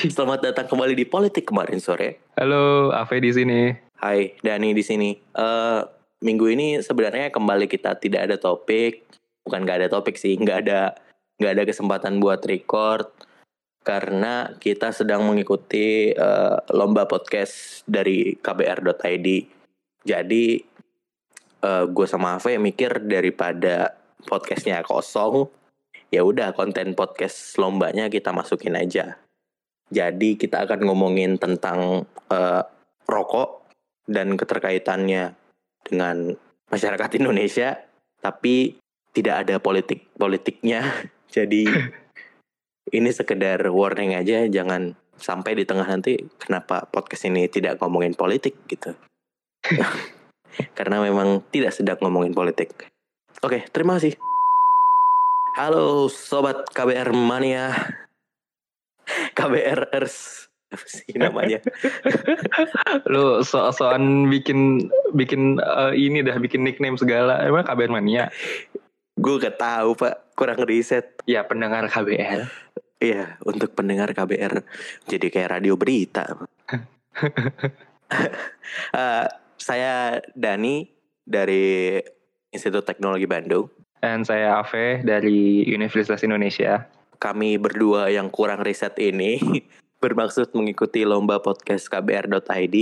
Selamat datang kembali di Politik kemarin sore. Halo, Ave di sini. Hai, Dani di sini. Eh minggu ini sebenarnya kembali kita tidak ada topik, bukan nggak ada topik sih, nggak ada nggak ada kesempatan buat record karena kita sedang mengikuti eh, lomba podcast dari kbr.id. Jadi eh, gue sama Ave mikir daripada podcastnya kosong, ya udah konten podcast lombanya kita masukin aja. Jadi kita akan ngomongin tentang eh, rokok dan keterkaitannya dengan masyarakat Indonesia, tapi tidak ada politik politiknya. Jadi ini sekedar warning aja, jangan sampai di tengah nanti kenapa podcast ini tidak ngomongin politik gitu. Karena memang tidak sedang ngomongin politik. Oke, terima kasih. Halo sobat KBR Mania. KBRers apa sih namanya? Lu so-soan bikin bikin eh, ini dah bikin nickname segala. Emang KBR mania? Gue gak tahu pak, kurang riset. Ya pendengar KBR. Iya, untuk pendengar KBR jadi kayak radio berita. Eh, saya Dani dari Institut Teknologi Bandung. Dan saya Ave dari Universitas Indonesia. Kami berdua yang kurang riset ini bermaksud mengikuti lomba podcast kbr.id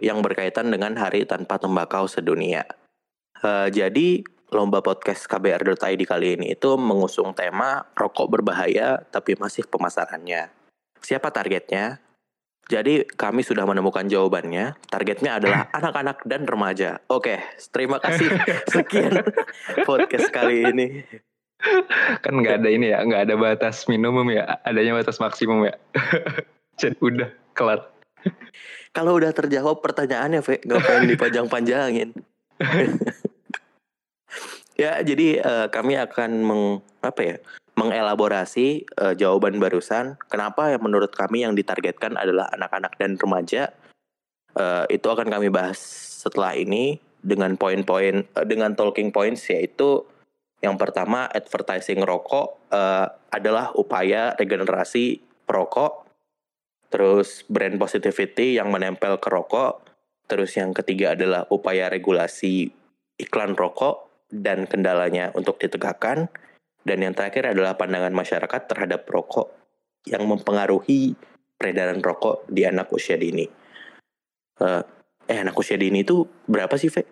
yang berkaitan dengan Hari Tanpa Tembakau Sedunia. Eh, jadi lomba podcast kbr.id kali ini itu mengusung tema rokok berbahaya tapi masih pemasarannya. Siapa targetnya? Jadi kami sudah menemukan jawabannya. Targetnya adalah anak-anak dan remaja. Oke, terima kasih. Sekian podcast kali ini. Kan nggak ada ini ya, nggak ada batas minimum ya. Adanya batas maksimum ya. Jadi udah kelar. Kalau udah terjawab pertanyaannya, Ve, ngapain dipajang-panjangin? ya, jadi eh, kami akan meng apa ya? mengelaborasi eh, jawaban barusan. Kenapa yang menurut kami yang ditargetkan adalah anak-anak dan remaja? Eh, itu akan kami bahas setelah ini dengan poin-poin eh, dengan talking points yaitu yang pertama advertising rokok eh, adalah upaya regenerasi perokok terus brand positivity yang menempel ke rokok, terus yang ketiga adalah upaya regulasi iklan rokok dan kendalanya untuk ditegakkan, dan yang terakhir adalah pandangan masyarakat terhadap rokok yang mempengaruhi peredaran rokok di anak usia dini. Eh, eh anak usia dini itu berapa sih, Ve?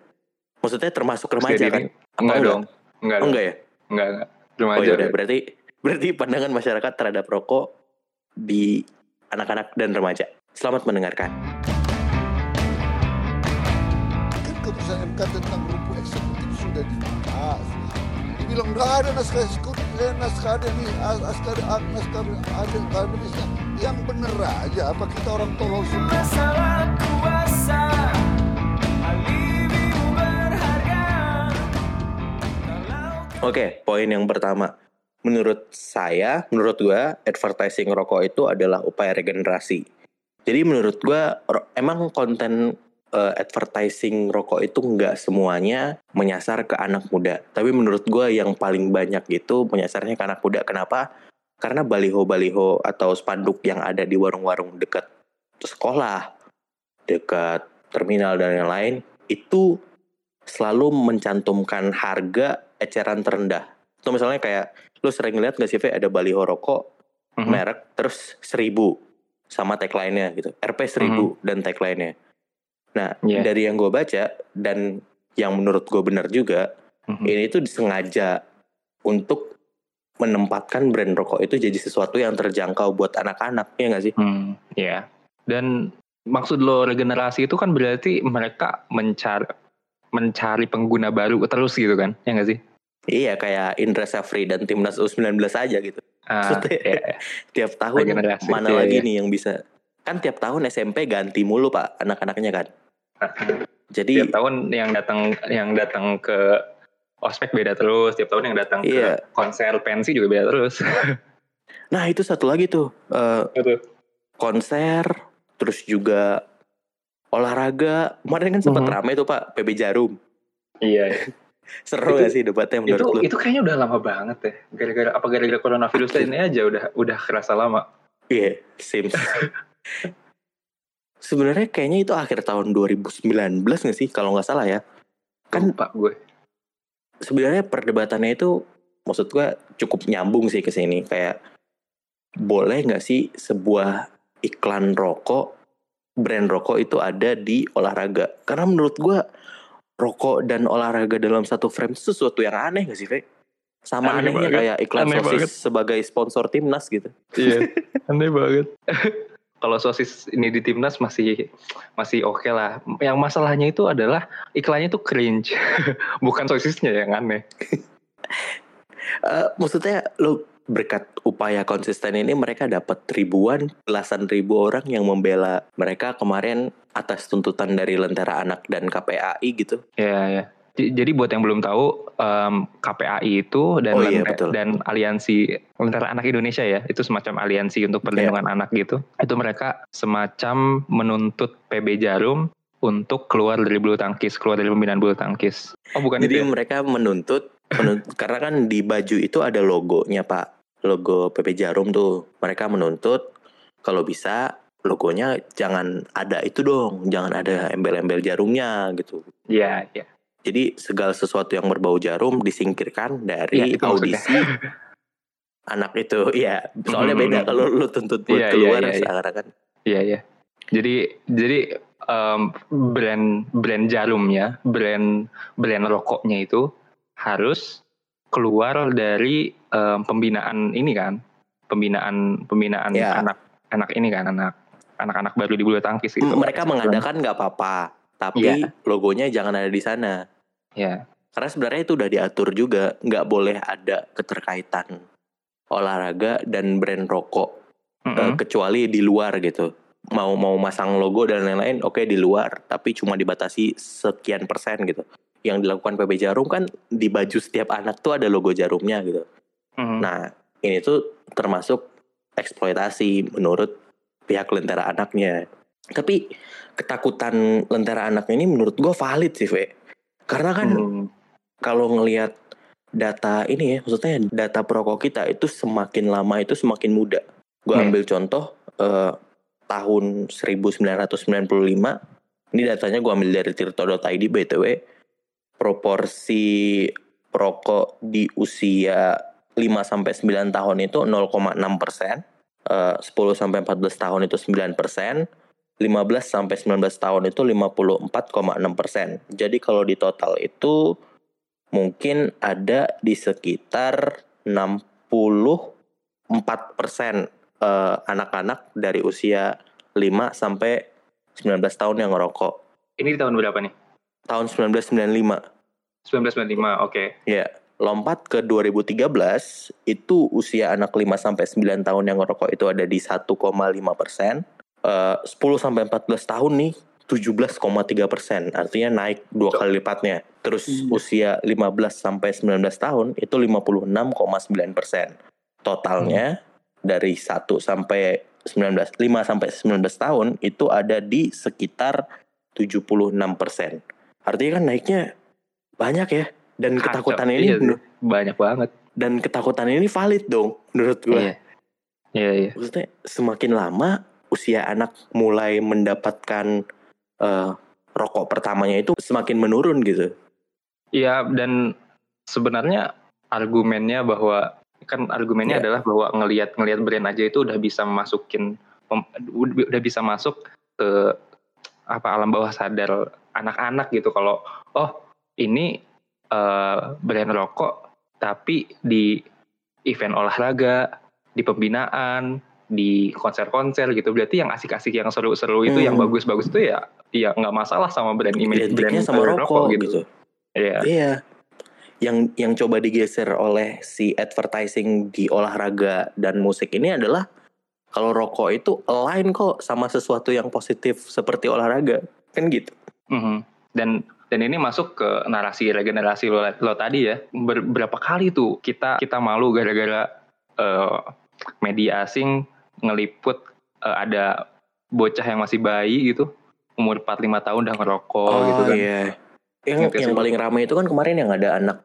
Maksudnya termasuk remaja kan? dini? Enggak dong. Enggak Oh, enggak ya? Enggak, enggak. Oh Remaja. ya udah, berarti berarti pandangan masyarakat terhadap rokok di anak-anak dan remaja. Selamat mendengarkan. kan keputusan MK tentang rumput eksekutif sudah dibahas. Dibilang nggak ada naskah eksekutif, eh, naskah ada nih, as- naskah ada, naskah ada akademisnya. Yang bener aja, apa kita orang tolol semua? Masalah Oke, poin yang pertama. Menurut saya, menurut gua, advertising rokok itu adalah upaya regenerasi. Jadi menurut ro- emang konten eh, advertising rokok itu nggak semuanya menyasar ke anak muda. Tapi menurut gua yang paling banyak gitu menyasarnya ke anak muda. Kenapa? Karena baliho-baliho atau spanduk yang ada di warung-warung dekat sekolah, dekat terminal dan yang lain, itu selalu mencantumkan harga eceran terendah. Itu misalnya kayak lu sering lihat gak sih Ve, ada baliho rokok Mhm. merek terus seribu sama tagline-nya gitu. RP seribu dan tagline-nya. Nah, Iya. dari yang gue baca dan yang menurut gue benar juga, Mhm. ini tuh disengaja untuk menempatkan brand rokok itu jadi sesuatu yang terjangkau buat anak-anak, ya gak sih? Hmm, ya. Dan maksud lo regenerasi itu kan berarti mereka mencari mencari pengguna baru terus gitu kan? Ya nggak sih? Iya, kayak Indra Safri dan Timnas U19 aja gitu. Ah, Maksudnya, ya. tiap tahun Regenerasi, mana iya, lagi iya. nih yang bisa kan tiap tahun SMP ganti mulu pak anak-anaknya kan jadi tiap tahun yang datang yang datang ke ospek beda terus, tiap tahun yang datang Iya. ke konser pensi juga beda terus. nah itu satu lagi tuh Gitu. konser terus juga olahraga kemarin kan sempat Mhm. rame tuh pak PB Jarum Iya. seru Itu- gak sih debatnya itu menurut lu itu kayaknya udah lama banget ya. Gara-gara apa gara-gara coronavirus ini aja udah udah kerasa lama. Iya, Sims. Sebenarnya kayaknya itu akhir tahun 2019 nggak sih kalau nggak salah ya. Kan Lupa gue. sebenarnya perdebatannya itu maksud gua cukup nyambung sih ke sini kayak boleh nggak sih sebuah iklan rokok brand rokok itu ada di olahraga karena menurut gua rokok dan olahraga dalam satu frame itu sesuatu yang aneh gak sih Fe? sama Aneh anehnya banget. kayak iklan Aneh sosis banget. sebagai sponsor timnas gitu Iya, aneh banget. Kalau sosis ini di timnas masih masih oke lah. Yang masalahnya itu adalah iklannya tuh cringe, bukan sosisnya yang aneh. Eh, maksudnya lo berkat upaya konsisten ini mereka dapat ribuan belasan ribu orang yang membela mereka kemarin atas tuntutan dari Lentera Anak dan KPAI gitu Ya, ya. J- Jadi buat yang belum tahu, em, KPAI itu dan Oh iya, betul. dan aliansi Lentera Anak Indonesia ya, itu semacam aliansi untuk perlindungan Iya. anak gitu. Itu mereka semacam menuntut PB Jarum untuk keluar dari bulu tangkis, keluar dari pembinaan bulu tangkis. Oh bukan Jadi itu ya? mereka menuntut, menuntut karena kan di baju itu ada logonya Pak, logo PP Jarum tuh. Mereka menuntut kalau bisa logonya jangan ada itu dong, jangan ada embel-embel jarumnya gitu. Iya, iya. Jadi segala sesuatu yang berbau jarum disingkirkan dari maksudnya. audisi anak itu. Iya, soalnya Mhm. beda kalau lu tuntut buat Iya, iya, keluar iya, iya. seakan-akan. Iya iya. Jadi jadi em, brand brand jarumnya, brand brand rokoknya itu harus keluar dari em, pembinaan ini kan, pembinaan pembinaan Iya. anak anak ini kan anak anak-anak baru di bulu tangkis gitu. Mereka mengadakan nggak apa-apa, tapi Iya. logonya jangan ada di sana. Ya. Karena sebenarnya itu udah diatur juga, nggak boleh ada keterkaitan olahraga dan brand rokok, eh, Mm-mm. kecuali di luar gitu. Mau mau masang logo dan lain-lain, oke di luar, tapi cuma dibatasi sekian persen gitu. Yang dilakukan PB Jarum kan di baju setiap anak tuh ada logo jarumnya gitu. Mhm. Nah ini tuh termasuk eksploitasi menurut pihak lentera anaknya. Tapi ketakutan lentera anak ini menurut gue valid sih, Ve. Karena kan Hmm. kalau ngelihat data ini ya, maksudnya data perokok kita itu semakin lama itu semakin muda. Gue Hmm. ambil contoh eh, tahun 1995, ini datanya gue ambil dari tirto.id btw, proporsi perokok di usia 5 sampai 9 tahun itu 0,6 persen, eh, 10 sampai 14 tahun itu 9 persen, 15 sampai 19 tahun itu 54,6 persen. Jadi kalau di total itu mungkin ada di sekitar 64 persen eh, anak-anak dari usia 5 sampai 19 tahun yang ngerokok. Ini di tahun berapa nih? Tahun 1995 1995. Oke. Ya, lompat ke 2013 itu usia anak 5 sampai 9 tahun yang ngerokok itu ada di 1,5 persen. Eh, 10 sampai 14 tahun nih 17,3 persen, artinya naik dua kali lipatnya. Terus Iya. usia 15 sampai 19 tahun itu 56,9 persen. Totalnya dari 1 sampai 19, 5 sampai 19 tahun itu ada di sekitar 76 persen. Artinya kan naiknya banyak ya. Dan Kacau. ketakutan Iya ini sih. menur- banyak banget. dan ketakutan ini valid dong menurut gue. Iya. Iya, iya. Maksudnya semakin lama usia anak mulai mendapatkan eh, rokok pertamanya itu semakin menurun gitu. Iya dan sebenarnya argumennya bahwa kan argumennya Iya. adalah bahwa ngelihat ngelihat brand aja itu udah bisa masukin udah bisa masuk ke apa alam bawah sadar anak-anak gitu kalau oh ini eh, brand rokok tapi di event olahraga di pembinaan di konser-konser gitu berarti yang asik-asik yang seru-seru itu yang Hmm. bagus-bagus itu ya ya nggak masalah sama brand image Identiknya brand sama eh, rokok gitu. Iya. Iya. Yang yang coba digeser oleh si advertising di olahraga dan musik ini adalah kalau rokok itu align kok sama sesuatu yang positif seperti olahraga. Kan gitu. Mhm. Dan dan ini masuk ke narasi regenerasi lo, lo tadi ya. Ber- berapa kali tuh kita kita malu gara-gara eh, media asing ngeliput eh, ada bocah yang masih bayi gitu umur 4-5 tahun udah ngerokok gitu kan. iya. Yang yang paling ramai itu kan kemarin yang ada anak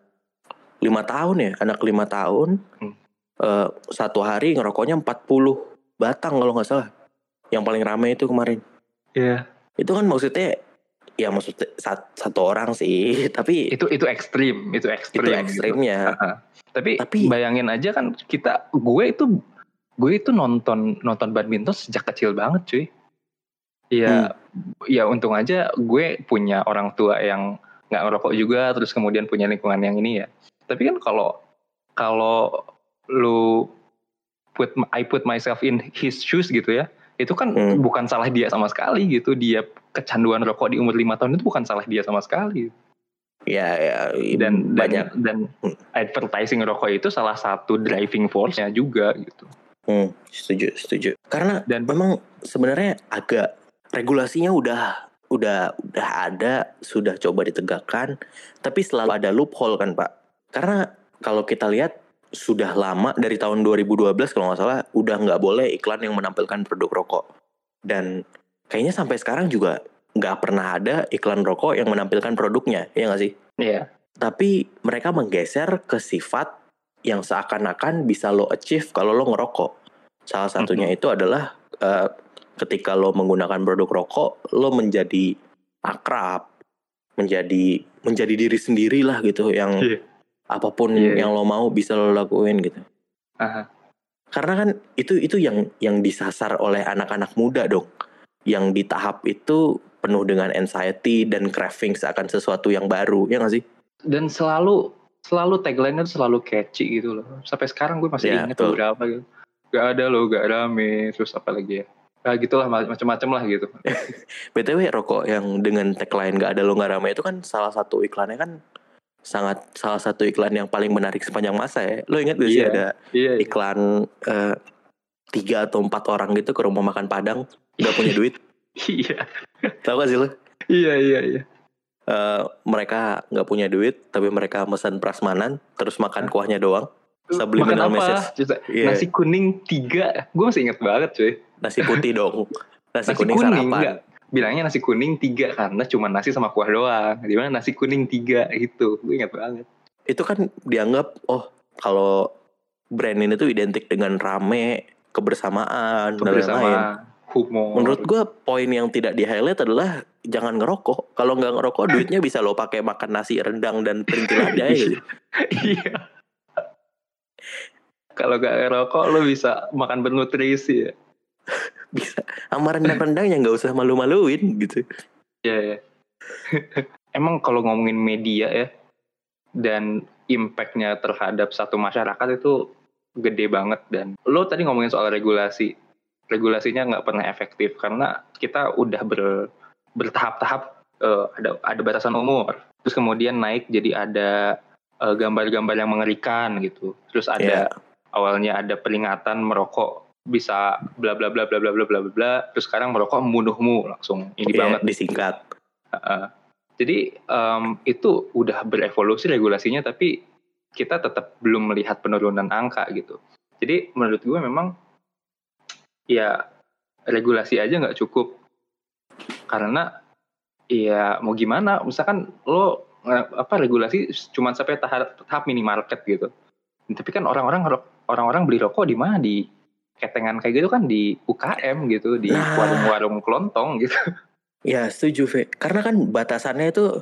lima tahun ya, anak lima tahun Hmm. eh, satu hari ngerokoknya 40 Batang kalau nggak salah. Yang paling ramai itu kemarin. Iya. Itu kan maksudnya ya maksudnya sat- satu orang sih, tapi Itu itu ekstrim, itu ekstrim. itu gitu. ekstrimnya. Heeh. Tapi, Tapi- bayangin aja kan kita gue itu gue itu nonton nonton badminton sejak kecil banget cuy. Iya, ya untung aja gue punya orang tua yang nggak ngerokok juga, terus kemudian punya lingkungan yang ini ya. Tapi kan kalau kalau lu put I put myself in his shoes gitu ya, itu kan Hmm. bukan salah dia sama sekali gitu. Dia kecanduan rokok di umur lima tahun itu bukan salah dia sama sekali Ya ya dan banyak. dan, dan Hmm. advertising rokok itu salah satu driving force-nya juga gitu. Hmm, setuju setuju. Karena Dan- memang sebenarnya agak regulasinya udah udah udah ada, sudah coba ditegakkan, tapi selalu ada loophole kan pak. Karena kalau kita lihat sudah lama dari tahun 2012 kalau nggak salah udah nggak boleh iklan yang menampilkan produk rokok. Dan kayaknya sampai sekarang juga nggak pernah ada iklan rokok yang menampilkan produknya, ya nggak sih? Iya. Tapi mereka menggeser ke sifat yang seakan-akan bisa lo achieve kalau lo ngerokok. Salah satunya itu adalah eh, ketika lo menggunakan produk rokok, lo menjadi akrab, menjadi menjadi diri sendiri lah gitu, yang Iya. apa pun Iya, iya. yang lo mau bisa lo lakuin gitu. Aha. Karena kan itu itu yang yang disasar oleh anak-anak muda dong. Yang di tahap itu penuh dengan anxiety dan craving seakan sesuatu yang baru, ya nggak sih? Dan selalu selalu tagline-nya tuh selalu catchy gitu loh. Sampai sekarang gue masih Iya, ingat betul. beberapa gitu. Gak ada loh, gak rame, terus apa lagi ya. Nah gitulah macam-macam lah gitu. BTW rokok yang dengan tagline gak ada lo gak ramai itu kan salah satu iklannya kan sangat salah satu iklan yang paling menarik sepanjang masa ya. Lo ingat gak sih Iya. ada Iya. iya. iklan eh, tiga atau empat orang gitu ke rumah makan Padang gak punya duit. Iya. Tahu gak sih lo? Iya iya iya. Eh, mereka nggak punya duit tapi mereka pesan prasmanan terus makan kuahnya doang. Subliminal Makan apa? message. Iya. Nasi kuning tiga. Gue masih inget banget cuy. Nasi putih dong. Nasi, Nasi kuning, kuning, sarapan. enggak. Bilangnya nasi kuning tiga karena cuma nasi sama kuah doang. Di mana nasi kuning tiga gitu. Gue inget banget. Itu kan dianggap oh kalau brand ini tuh identik dengan rame, kebersamaan, dan lain-lain. Humor. Menurut gue poin yang tidak di highlight adalah jangan ngerokok. Kalau nggak ngerokok duitnya bisa lo pakai makan nasi rendang dan perintil aja ya. gitu. Iya. Kalau gak ngerokok lo bisa makan bernutrisi ya. Bisa sama rendang-rendang yang nggak usah malu-maluin gitu. Iya, iya. Emang kalau ngomongin media ya dan impactnya terhadap satu masyarakat itu gede banget dan lo tadi ngomongin soal regulasi regulasinya nggak pernah efektif karena kita udah ber, bertahap-tahap eh, ada ada batasan umur. Terus kemudian naik jadi ada eh, gambar-gambar yang mengerikan gitu. Terus ada Ya, awalnya ada peringatan merokok bisa bla bla bla bla bla bla bla bla terus sekarang merokok membunuhmu langsung. Ini ya, banget. disingkat. Heeh. jadi em, itu udah berevolusi regulasinya tapi kita tetap belum melihat penurunan angka gitu. Jadi menurut gue memang ya regulasi aja nggak cukup. Karena ya mau gimana misalkan lo apa regulasi cuma sampai tahap tahap minimarket gitu. Tapi kan orang-orang orang-orang beli rokok di mana? Di ketengan kayak gitu kan? Di UKM gitu di Nah. warung-warung kelontong gitu. Ya setuju Ve. Karena kan batasannya itu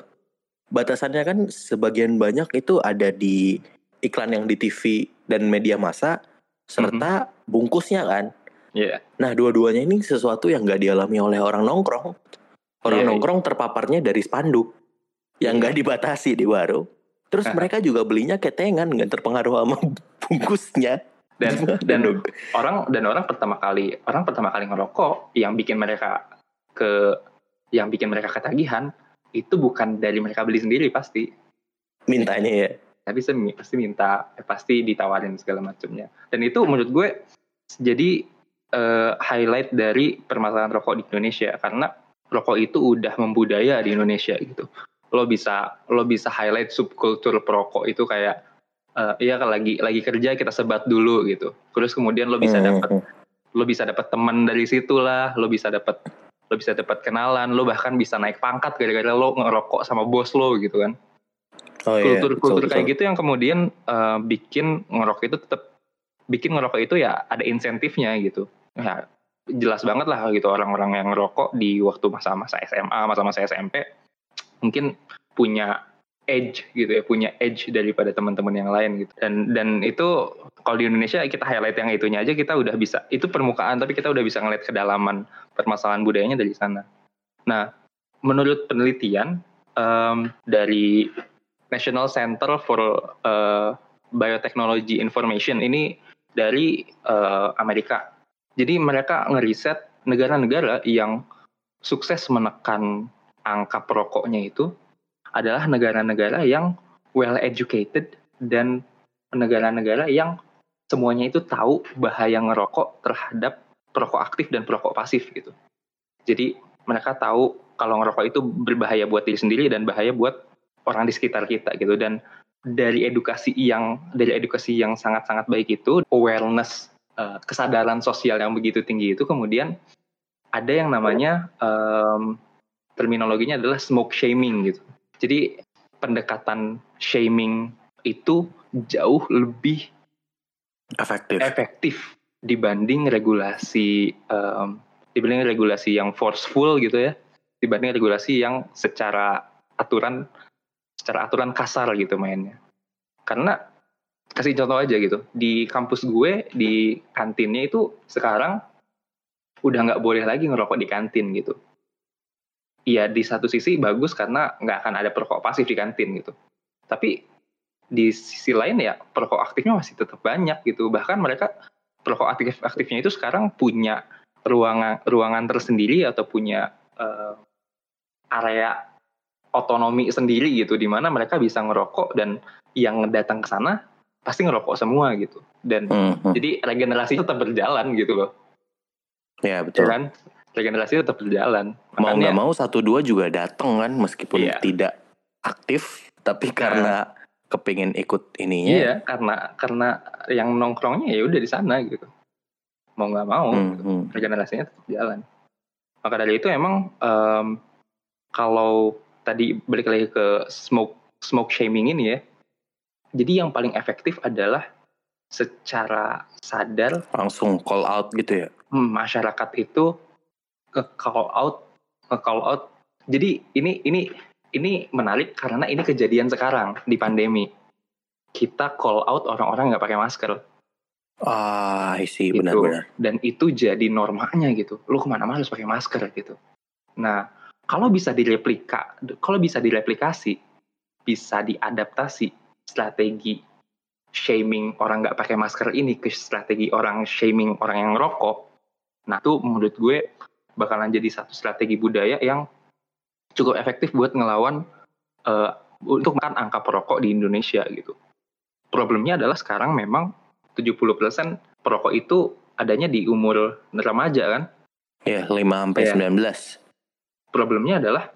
batasannya kan sebagian banyak itu ada di iklan yang di TV dan media massa serta bungkusnya kan. Iya. Nah dua-duanya ini sesuatu yang nggak dialami oleh orang nongkrong. Orang Iya, iya. nongkrong terpaparnya dari spanduk yang nggak dibatasi di warung. Terus mereka juga belinya ketengan nggak terpengaruh sama bungkusnya. dan dan orang dan orang pertama kali orang pertama kali ngerokok yang bikin mereka ke yang bikin mereka ketagihan itu bukan dari mereka beli sendiri pasti. Mintanya ya. tapi semi- pasti minta eh, pasti ditawarin segala macamnya. Dan itu menurut gue jadi eh, highlight dari permasalahan rokok di Indonesia. Karena rokok itu udah membudaya di Indonesia gitu. Lo bisa lo bisa highlight subkultur perokok itu kayak eh, iya lagi lagi kerja kita sebat dulu gitu. Terus kemudian lo bisa Hmm, dapat lo bisa dapat teman dari situ lah lo bisa dapat lo bisa dapat kenalan lo bahkan bisa naik pangkat gara-gara lo ngerokok sama bos lo gitu kan. Oh iya, kultur-kultur betul, kayak betul. gitu yang kemudian eh, bikin ngerokok itu tetap bikin ngerokok itu ya ada insentifnya gitu. Ya jelas banget lah gitu orang-orang yang ngerokok di waktu masa-masa SMA, masa-masa SMP mungkin punya edge gitu ya, punya edge daripada teman-teman yang lain gitu. Dan dan itu kalau di Indonesia kita highlight yang itunya aja kita udah bisa itu permukaan tapi kita udah bisa ngeliat kedalaman permasalahan budayanya dari sana. Nah, menurut penelitian em, dari National Center for eh, Biotechnology Information ini dari eh, Amerika. Jadi mereka ngeriset negara-negara yang sukses menekan angka perokoknya itu adalah negara-negara yang well educated dan negara-negara yang semuanya itu tahu bahaya ngerokok terhadap perokok aktif dan perokok pasif gitu. Jadi mereka tahu kalau ngerokok itu berbahaya buat diri sendiri dan bahaya buat orang di sekitar kita gitu dan dari edukasi yang dari edukasi yang sangat-sangat baik itu awareness eh, kesadaran sosial yang begitu tinggi itu kemudian ada yang namanya em, terminologinya adalah smoke shaming gitu. Jadi pendekatan shaming itu jauh lebih Efektif. efektif dibanding regulasi em, dibanding regulasi yang forceful gitu ya. Dibanding regulasi yang secara aturan secara aturan kasar gitu mainnya. Karena kasih contoh aja gitu. Di kampus gue di kantinnya itu sekarang udah nggak boleh lagi ngerokok di kantin gitu Iya di satu sisi bagus karena nggak akan ada perokok pasif di kantin gitu. Tapi di sisi lain ya perokok aktifnya masih tetap banyak gitu. Bahkan mereka perokok aktif aktifnya itu sekarang punya ruangan ruangan tersendiri atau punya eh, area otonomi sendiri gitu di mana mereka bisa ngerokok dan yang datang ke sana pasti ngerokok semua gitu. Dan Hmm, hmm. jadi regenerasi tetap berjalan gitu loh. Ya ya betul. kan regenerasi tetap berjalan Mau Makanya- nggak mau satu dua juga datang kan meskipun Iya. tidak aktif tapi karena kepingin ikut ininya. iya karena karena yang nongkrongnya ya udah di sana gitu mau nggak mau Hmm, gitu. hmm. regenerasinya tetap jalan. Maka dari itu emang em, kalau tadi balik lagi ke smoke smoke shaming ini ya, jadi yang paling efektif adalah secara sadar Langsung call out gitu ya. hmm, masyarakat itu call out, ke call out. Jadi ini ini ini menarik karena ini kejadian sekarang di pandemi. Kita call out orang-orang nggak pakai masker. Ah, isi Gitu. benar-benar. dan itu jadi normanya gitu lu ke mana-mana harus pakai masker gitu nah kalau bisa direplika kalau bisa direplikasi bisa diadaptasi strategi shaming orang nggak pakai masker ini ke strategi orang shaming orang yang rokok nah itu menurut gue bakalan jadi satu strategi budaya yang cukup efektif buat ngelawan eh, untuk menekan angka perokok di Indonesia gitu problemnya adalah sekarang memang 70% perokok itu adanya di umur remaja kan. Ya, 5 sampai Iya. 19. Problemnya adalah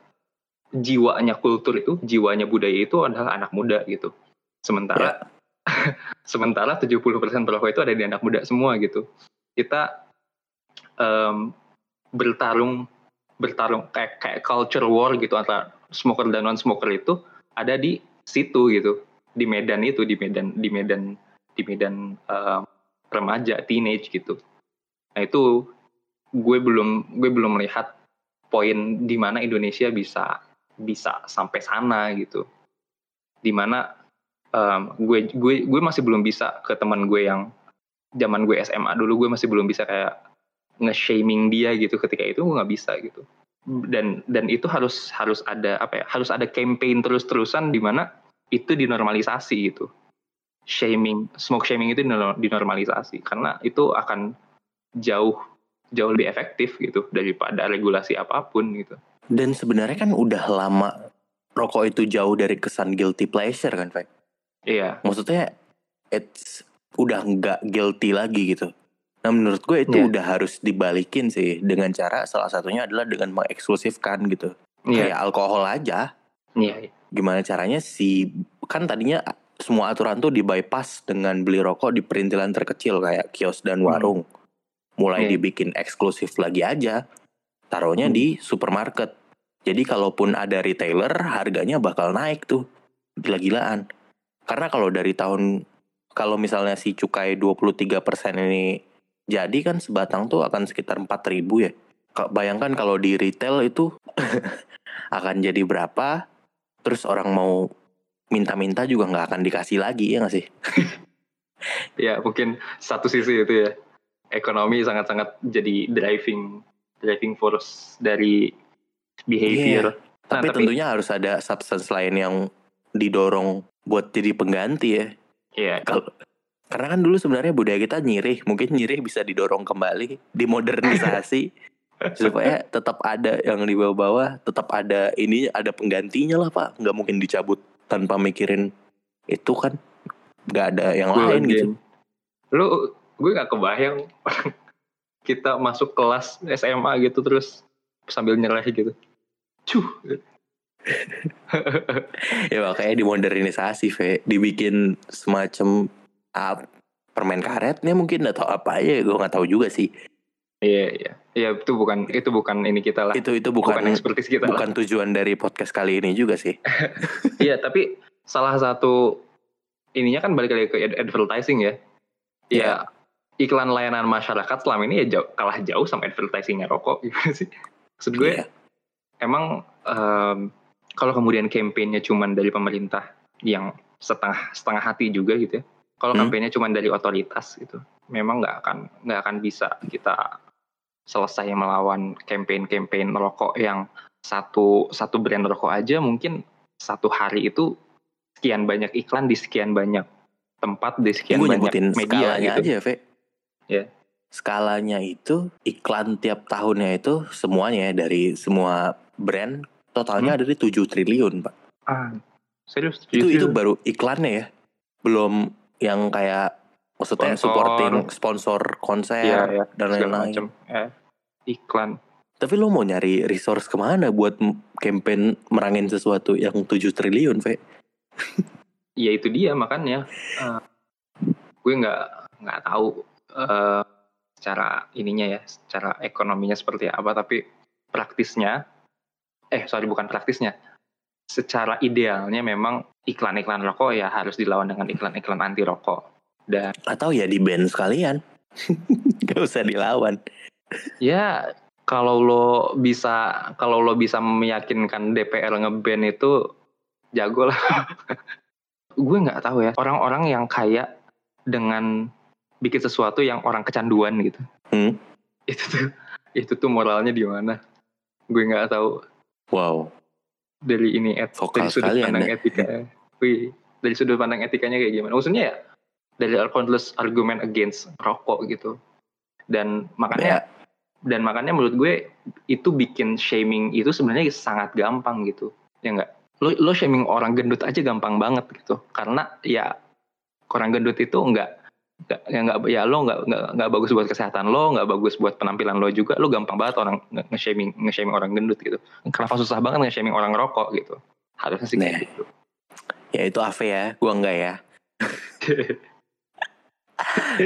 jiwanya kultur itu, jiwanya budaya itu adalah anak muda gitu. Sementara sementara 70% perokok itu ada di anak muda semua gitu. Kita em, bertarung bertarung kayak kayak culture war gitu antara smoker dan non smoker itu ada di situ gitu. Di medan itu di medan di medan di medan em, remaja teenage gitu. Nah itu gue belum gue belum melihat poin di mana Indonesia bisa bisa sampai sana gitu. Di mana em, gue gue gue masih belum bisa ke teman gue yang zaman gue SMA dulu gue masih belum bisa kayak nge-shaming dia gitu. Ketika itu gue nggak bisa gitu. Dan dan itu harus harus ada apa ya harus ada campaign terus-terusan di mana itu dinormalisasi gitu. Shaming smoke shaming itu dinor- dinormalisasi. Karena itu akan jauh jauh lebih efektif gitu daripada regulasi apa pun gitu. Dan sebenarnya kan udah lama rokok itu jauh dari kesan guilty pleasure kan, Pak? iya. Maksudnya it's udah nggak guilty lagi gitu. Nah menurut gue itu Iya. udah harus dibalikin sih dengan cara salah satunya adalah dengan mengeksklusifkan gitu. iya Kayak alkohol aja. iya iya. Gimana caranya si kan tadinya semua aturan tuh di bypass dengan beli rokok di perintilan terkecil kayak kios dan warung. Mulai Iya. dibikin eksklusif lagi aja. Taruhnya Hmm. di supermarket. Jadi kalaupun ada retailer harganya bakal naik tuh. Gila-gilaan. Karena kalau dari tahun kalau misalnya si cukai 23% ini jadi kan sebatang tuh akan sekitar 4000 ya. Ka- Bayangkan kalau di retail itu akan jadi berapa, terus orang mau minta-minta juga nggak akan dikasih lagi ya nggak sih? Ya mungkin satu sisi itu ya ekonomi sangat-sangat jadi driving driving force dari behavior. Nah, Tapi, tentunya harus ada substance lain yang didorong buat jadi pengganti ya. ya Kalau karena kan dulu sebenarnya budaya kita nyirih, mungkin nyirih bisa didorong kembali, dimodernisasi supaya tetap ada yang di bawah-bawah, tetap ada ini ada penggantinya lah pak, nggak mungkin dicabut tanpa mikirin itu kan, nggak ada yang Gue lain gitu. Lu gue nggak kebayang kita masuk kelas SMA gitu terus sambil nyerah gitu. Cuh. Ya makanya dimodernisasi, Ve. dibikin semacam ah, permen karetnya mungkin atau apa ya, gue nggak tahu juga sih. Iya iya. Iya itu bukan itu bukan ini kita lah. Itu itu bukan, bukan ekspertis kita lah. bukan tujuan dari podcast kali ini juga sih. Iya, tapi salah satu ininya kan balik lagi ke ad- advertising ya. Iya. Iklan layanan masyarakat selama ini ya jauh, kalah jauh sama advertisingnya rokok gimana sih? Maksud gue Iya. emang em, kalau kemudian kampanyenya cuman dari pemerintah yang setengah setengah hati juga gitu ya. Kalau Hmm. kampanyenya cuman dari otoritas gitu, memang nggak akan nggak akan bisa kita selesai melawan campaign-campaign rokok yang satu satu brand rokok aja mungkin satu hari itu sekian banyak iklan di sekian banyak tempat di sekian gue banyak media skalanya gitu. aja, Ve. Ya. Skalanya itu iklan tiap tahunnya itu semuanya ya, dari semua brand totalnya Hmm. ada di 7 triliun, Pak. Ah, serius? Itu itu baru iklannya ya. Belum yang kayak maksudnya Sponsor. supporting sponsor konser Iya, iya. dan lain-lain. Ya. Iklan. Tapi lo mau nyari resource ke mana buat campaign merangin sesuatu yang 7 triliun, Ve? Ya itu dia makanya eh, gue nggak nggak tahu eh, secara ininya ya, secara ekonominya seperti apa, tapi praktisnya, eh sorry bukan praktisnya, secara idealnya memang iklan-iklan rokok ya harus dilawan dengan iklan-iklan anti rokok dan Atau ya di band sekalian. Gak usah dilawan. ya kalau lo bisa kalau lo bisa meyakinkan DPR ngeban itu jago lah gue nggak tahu ya orang-orang yang kaya dengan bikin sesuatu yang orang kecanduan gitu Hmm. itu tuh itu tuh moralnya di mana gue nggak tahu Wow. Dari ini et, Vokal dari sudut pandang Anda. etika. Wih dari sudut pandang etikanya kayak gimana? Maksudnya ya dari countless argument against rokok gitu. Dan makanya Ya, dan makanya menurut gue itu bikin shaming itu sebenarnya sangat gampang gitu. Ya enggak lo lo shaming orang gendut aja gampang banget gitu. Karena ya orang gendut itu enggak enggak ya enggak ya lo enggak enggak enggak bagus buat kesehatan lo enggak bagus buat penampilan lo juga lo gampang banget orang nge- nge-shaming nge-shaming orang gendut gitu kenapa susah banget nge-shaming orang rokok gitu harusnya sih Nah. gitu ya itu Ave ya, gua enggak ya.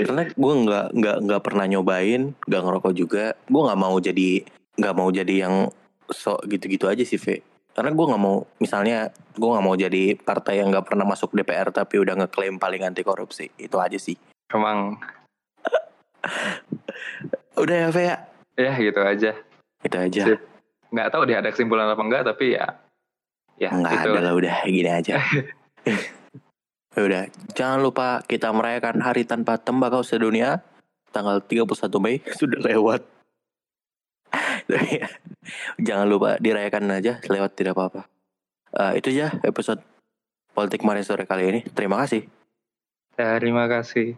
Karena gua nggak nggak nggak pernah nyobain, nggak ngerokok juga. Gua nggak mau jadi nggak mau jadi yang sok gitu-gitu aja sih, Ve. Karena gua nggak mau, misalnya gua nggak mau jadi partai yang nggak pernah masuk DPR tapi udah ngeklaim paling anti korupsi. Itu aja sih. Emang Udah ya, Ve ya. ya gitu aja Itu aja. Sip. nggak tahu deh ada kesimpulan apa enggak tapi ya ya Nggak gitu ada lah udah gini aja. Ya udah, jangan lupa kita merayakan hari tanpa tembakau sedunia tanggal 31 Mei sudah lewat. Ya, jangan lupa dirayakan aja lewat tidak apa-apa. Eh, itu aja episode politik kemarin sore kali ini. Terima kasih. terima kasih